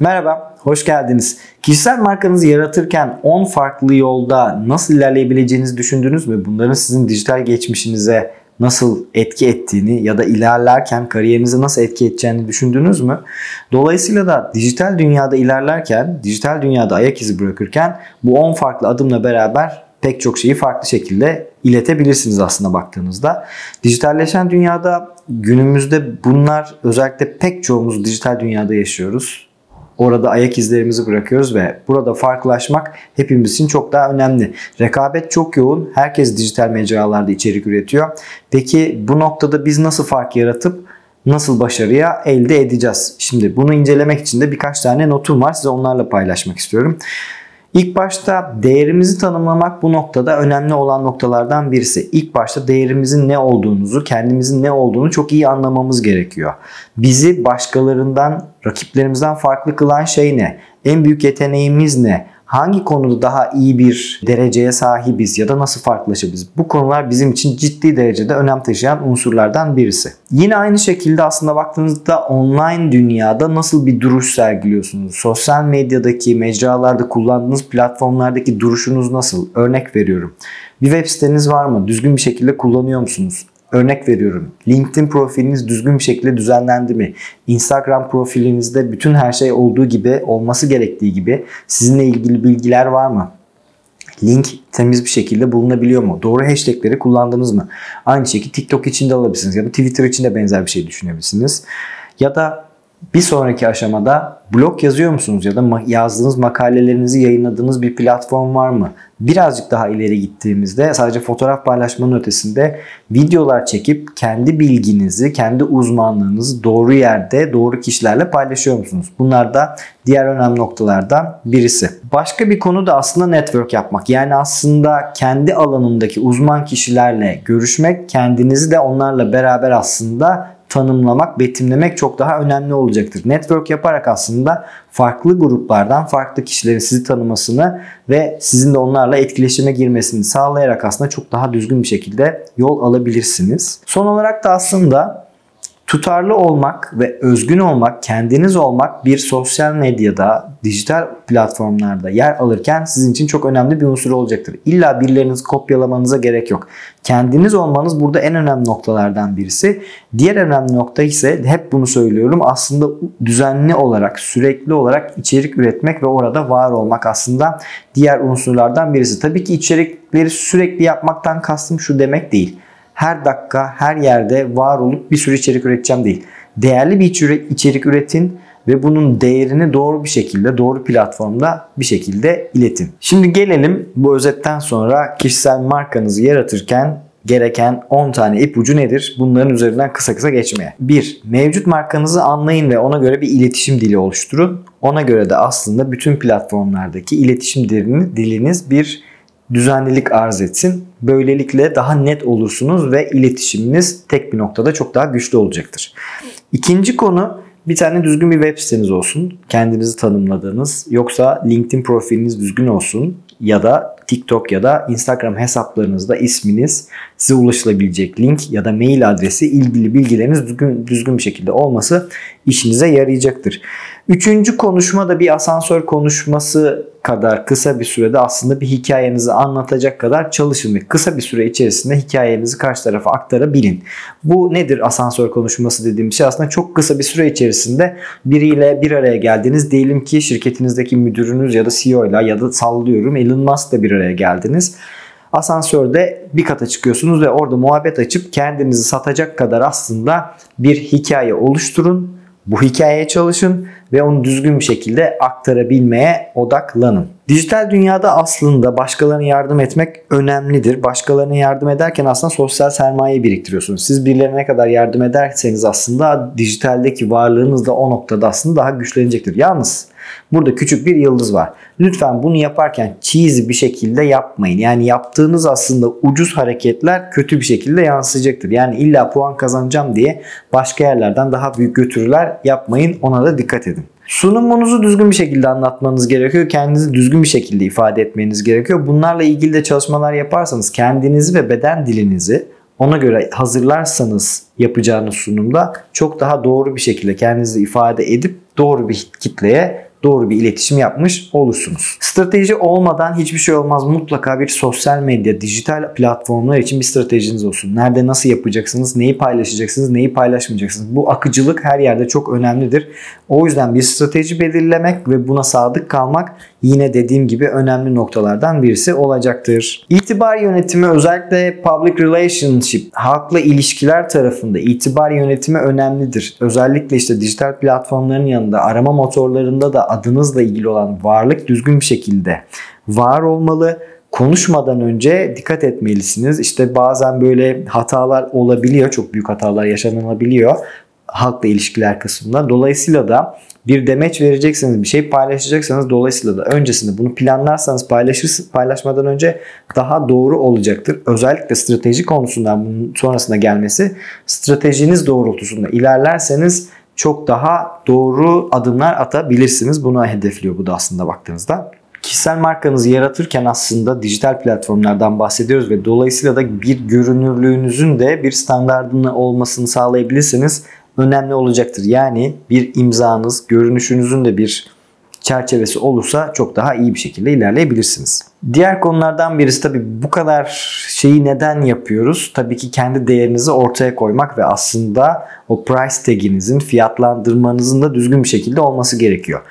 Merhaba, hoş geldiniz. Kişisel markanızı yaratırken 10 farklı yolda nasıl ilerleyebileceğinizi düşündünüz mü? Bunların sizin dijital geçmişinize nasıl etki ettiğini ya da ilerlerken kariyerinize nasıl etki edeceğini düşündünüz mü? Dolayısıyla da dijital dünyada ilerlerken, dijital dünyada ayak izi bırakırken bu 10 farklı adımla beraber pek çok şeyi farklı şekilde iletebilirsiniz aslında baktığınızda. Dijitalleşen dünyada günümüzde bunlar özellikle pek çoğumuz dijital dünyada yaşıyoruz. Orada ayak izlerimizi bırakıyoruz ve burada farklılaşmak hepimiz için çok daha önemli. Rekabet çok yoğun. Herkes dijital mecralarda içerik üretiyor. Peki bu noktada biz nasıl fark yaratıp nasıl başarıya elde edeceğiz? Şimdi bunu incelemek için de birkaç tane notum var. Size onlarla paylaşmak istiyorum. İlk başta değerimizi tanımlamak bu noktada önemli olan noktalardan birisi. İlk başta değerimizin ne olduğunuzu, kendimizin ne olduğunu çok iyi anlamamız gerekiyor. Bizi başkalarından, rakiplerimizden farklı kılan şey ne? En büyük yeteneğimiz ne? Hangi konuda daha iyi bir dereceye sahibiz ya da nasıl farklılaşabiliriz? Bu konular bizim için ciddi derecede önem taşıyan unsurlardan birisi. Yine aynı şekilde aslında baktığınızda online dünyada nasıl bir duruş sergiliyorsunuz? Sosyal medyadaki, mecralarda kullandığınız platformlardaki duruşunuz nasıl? Örnek veriyorum. Bir web siteniz var mı? Düzgün bir şekilde kullanıyor musunuz? Örnek veriyorum. LinkedIn profiliniz düzgün bir şekilde düzenlendi mi? Instagram profilinizde bütün her şey olduğu gibi, olması gerektiği gibi sizinle ilgili bilgiler var mı? Link temiz bir şekilde bulunabiliyor mu? Doğru hashtagleri kullandınız mı? Aynı şekilde TikTok için de alabilirsiniz ya da Twitter için de benzer bir şey düşünebilirsiniz. Ya da bir sonraki aşamada blog yazıyor musunuz ya da yazdığınız makalelerinizi yayınladığınız bir platform var mı? Birazcık daha ileri gittiğimizde sadece fotoğraf paylaşmanın ötesinde videolar çekip kendi bilginizi, kendi uzmanlığınızı doğru yerde, doğru kişilerle paylaşıyor musunuz? Bunlar da diğer önemli noktalardan birisi. Başka bir konu da aslında network yapmak. Yani aslında kendi alanındaki uzman kişilerle görüşmek, kendinizi de onlarla beraber aslında tanımlamak, betimlemek çok daha önemli olacaktır. Network yaparak aslında farklı gruplardan farklı kişilerin sizi tanımasını ve sizin de onlarla etkileşime girmesini sağlayarak aslında çok daha düzgün bir şekilde yol alabilirsiniz. Son olarak da aslında Tutarlı olmak ve özgün olmak, kendiniz olmak bir sosyal medyada, dijital platformlarda yer alırken sizin için çok önemli bir unsur olacaktır. İlla birilerinizi kopyalamanıza gerek yok. Kendiniz olmanız burada en önemli noktalardan birisi. Diğer önemli nokta ise hep bunu söylüyorum aslında düzenli olarak, sürekli olarak içerik üretmek ve orada var olmak aslında diğer unsurlardan birisi. Tabii ki içerikleri sürekli yapmaktan kastım şu demek değil her dakika her yerde var olup bir sürü içerik üreteceğim değil. Değerli bir içerik üretin ve bunun değerini doğru bir şekilde, doğru platformda bir şekilde iletin. Şimdi gelelim bu özetten sonra kişisel markanızı yaratırken gereken 10 tane ipucu nedir? Bunların üzerinden kısa kısa geçmeye. 1. Mevcut markanızı anlayın ve ona göre bir iletişim dili oluşturun. Ona göre de aslında bütün platformlardaki iletişim dilini, diliniz bir düzenlilik arz etsin. Böylelikle daha net olursunuz ve iletişiminiz tek bir noktada çok daha güçlü olacaktır. İkinci konu bir tane düzgün bir web siteniz olsun. Kendinizi tanımladığınız. Yoksa LinkedIn profiliniz düzgün olsun. Ya da TikTok ya da Instagram hesaplarınızda isminiz, size ulaşılabilecek link ya da mail adresi, ilgili bilgileriniz düzgün, düzgün bir şekilde olması işinize yarayacaktır. Üçüncü konuşma da bir asansör konuşması kadar kısa bir sürede aslında bir hikayenizi anlatacak kadar çalışın ve kısa bir süre içerisinde hikayenizi karşı tarafa aktarabilin. Bu nedir asansör konuşması dediğim şey aslında çok kısa bir süre içerisinde biriyle bir araya geldiniz. Diyelim ki şirketinizdeki müdürünüz ya da CEO ile ya da sallıyorum Elon Musk'la bir araya geldiniz. Asansörde bir kata çıkıyorsunuz ve orada muhabbet açıp kendinizi satacak kadar aslında bir hikaye oluşturun. Bu hikayeye çalışın ve onu düzgün bir şekilde aktarabilmeye odaklanın. Dijital dünyada aslında başkalarına yardım etmek önemlidir. Başkalarına yardım ederken aslında sosyal sermaye biriktiriyorsunuz. Siz birilerine ne kadar yardım ederseniz aslında dijitaldeki varlığınız da o noktada aslında daha güçlenecektir. Yalnız Burada küçük bir yıldız var. Lütfen bunu yaparken cheesy bir şekilde yapmayın. Yani yaptığınız aslında ucuz hareketler kötü bir şekilde yansıyacaktır. Yani illa puan kazanacağım diye başka yerlerden daha büyük götürüler yapmayın. Ona da dikkat edin. Sunumunuzu düzgün bir şekilde anlatmanız gerekiyor. Kendinizi düzgün bir şekilde ifade etmeniz gerekiyor. Bunlarla ilgili de çalışmalar yaparsanız kendinizi ve beden dilinizi ona göre hazırlarsanız yapacağınız sunumda çok daha doğru bir şekilde kendinizi ifade edip doğru bir kitleye doğru bir iletişim yapmış olursunuz. Strateji olmadan hiçbir şey olmaz. Mutlaka bir sosyal medya, dijital platformlar için bir stratejiniz olsun. Nerede nasıl yapacaksınız, neyi paylaşacaksınız, neyi paylaşmayacaksınız. Bu akıcılık her yerde çok önemlidir. O yüzden bir strateji belirlemek ve buna sadık kalmak yine dediğim gibi önemli noktalardan birisi olacaktır. İtibar yönetimi özellikle public relationship, halkla ilişkiler tarafında itibar yönetimi önemlidir. Özellikle işte dijital platformların yanında arama motorlarında da adınızla ilgili olan varlık düzgün bir şekilde var olmalı konuşmadan önce dikkat etmelisiniz. İşte bazen böyle hatalar olabiliyor. Çok büyük hatalar yaşanılabiliyor halkla ilişkiler kısmında. Dolayısıyla da bir demeç verecekseniz, bir şey paylaşacaksanız dolayısıyla da öncesinde bunu planlarsanız paylaşır, paylaşmadan önce daha doğru olacaktır. Özellikle strateji konusundan bunun sonrasında gelmesi stratejiniz doğrultusunda ilerlerseniz çok daha doğru adımlar atabilirsiniz. Buna hedefliyor bu da aslında baktığınızda. Kişisel markanızı yaratırken aslında dijital platformlardan bahsediyoruz ve dolayısıyla da bir görünürlüğünüzün de bir standartının olmasını sağlayabilirsiniz önemli olacaktır. Yani bir imzanız, görünüşünüzün de bir çerçevesi olursa çok daha iyi bir şekilde ilerleyebilirsiniz. Diğer konulardan birisi tabii bu kadar şeyi neden yapıyoruz? Tabii ki kendi değerinizi ortaya koymak ve aslında o price tag'inizin, fiyatlandırmanızın da düzgün bir şekilde olması gerekiyor.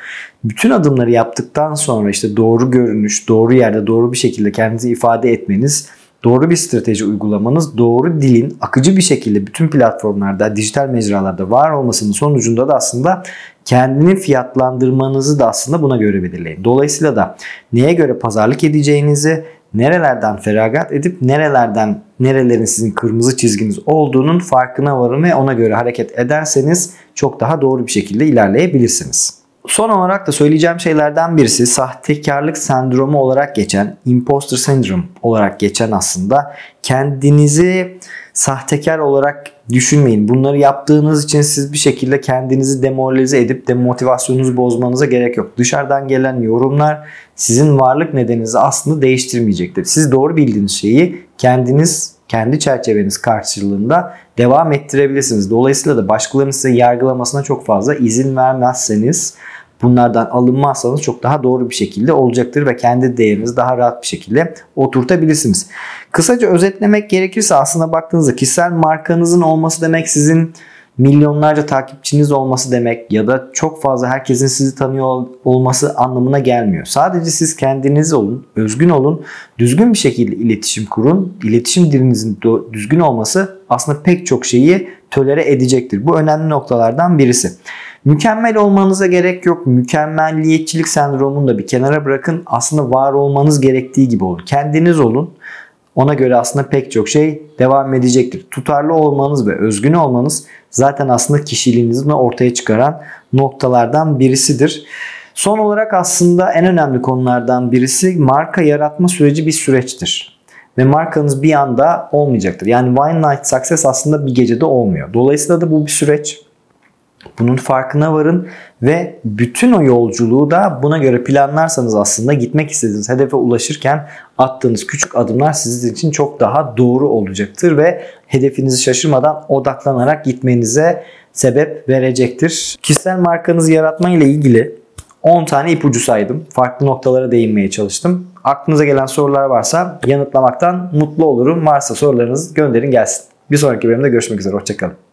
Bütün adımları yaptıktan sonra işte doğru görünüş, doğru yerde doğru bir şekilde kendinizi ifade etmeniz doğru bir strateji uygulamanız, doğru dilin akıcı bir şekilde bütün platformlarda, dijital mecralarda var olmasının sonucunda da aslında kendini fiyatlandırmanızı da aslında buna göre belirleyin. Dolayısıyla da neye göre pazarlık edeceğinizi, nerelerden feragat edip nerelerden nerelerin sizin kırmızı çizginiz olduğunun farkına varın ve ona göre hareket ederseniz çok daha doğru bir şekilde ilerleyebilirsiniz. Son olarak da söyleyeceğim şeylerden birisi sahtekarlık sendromu olarak geçen, imposter syndrome olarak geçen aslında kendinizi sahtekar olarak düşünmeyin. Bunları yaptığınız için siz bir şekilde kendinizi demoralize edip demotivasyonunuzu bozmanıza gerek yok. Dışarıdan gelen yorumlar sizin varlık nedeninizi aslında değiştirmeyecektir. Siz doğru bildiğiniz şeyi kendiniz kendi çerçeveniz karşılığında devam ettirebilirsiniz. Dolayısıyla da başkalarının size yargılamasına çok fazla izin vermezseniz bunlardan alınmazsanız çok daha doğru bir şekilde olacaktır ve kendi değerinizi daha rahat bir şekilde oturtabilirsiniz. Kısaca özetlemek gerekirse aslında baktığınızda kişisel markanızın olması demek sizin milyonlarca takipçiniz olması demek ya da çok fazla herkesin sizi tanıyor olması anlamına gelmiyor. Sadece siz kendiniz olun, özgün olun, düzgün bir şekilde iletişim kurun. İletişim dilinizin düzgün olması aslında pek çok şeyi tölere edecektir. Bu önemli noktalardan birisi. Mükemmel olmanıza gerek yok. Mükemmelliyetçilik sendromunu da bir kenara bırakın. Aslında var olmanız gerektiği gibi olun. Kendiniz olun. Ona göre aslında pek çok şey devam edecektir. Tutarlı olmanız ve özgün olmanız zaten aslında kişiliğinizi ortaya çıkaran noktalardan birisidir. Son olarak aslında en önemli konulardan birisi marka yaratma süreci bir süreçtir. Ve markanız bir anda olmayacaktır. Yani One Night Success aslında bir gecede olmuyor. Dolayısıyla da bu bir süreç. Bunun farkına varın ve bütün o yolculuğu da buna göre planlarsanız aslında gitmek istediğiniz hedefe ulaşırken attığınız küçük adımlar sizin için çok daha doğru olacaktır ve hedefinizi şaşırmadan odaklanarak gitmenize sebep verecektir. Kişisel markanızı yaratma ile ilgili 10 tane ipucu saydım. Farklı noktalara değinmeye çalıştım. Aklınıza gelen sorular varsa yanıtlamaktan mutlu olurum. Varsa sorularınızı gönderin gelsin. Bir sonraki bölümde görüşmek üzere. Hoşçakalın.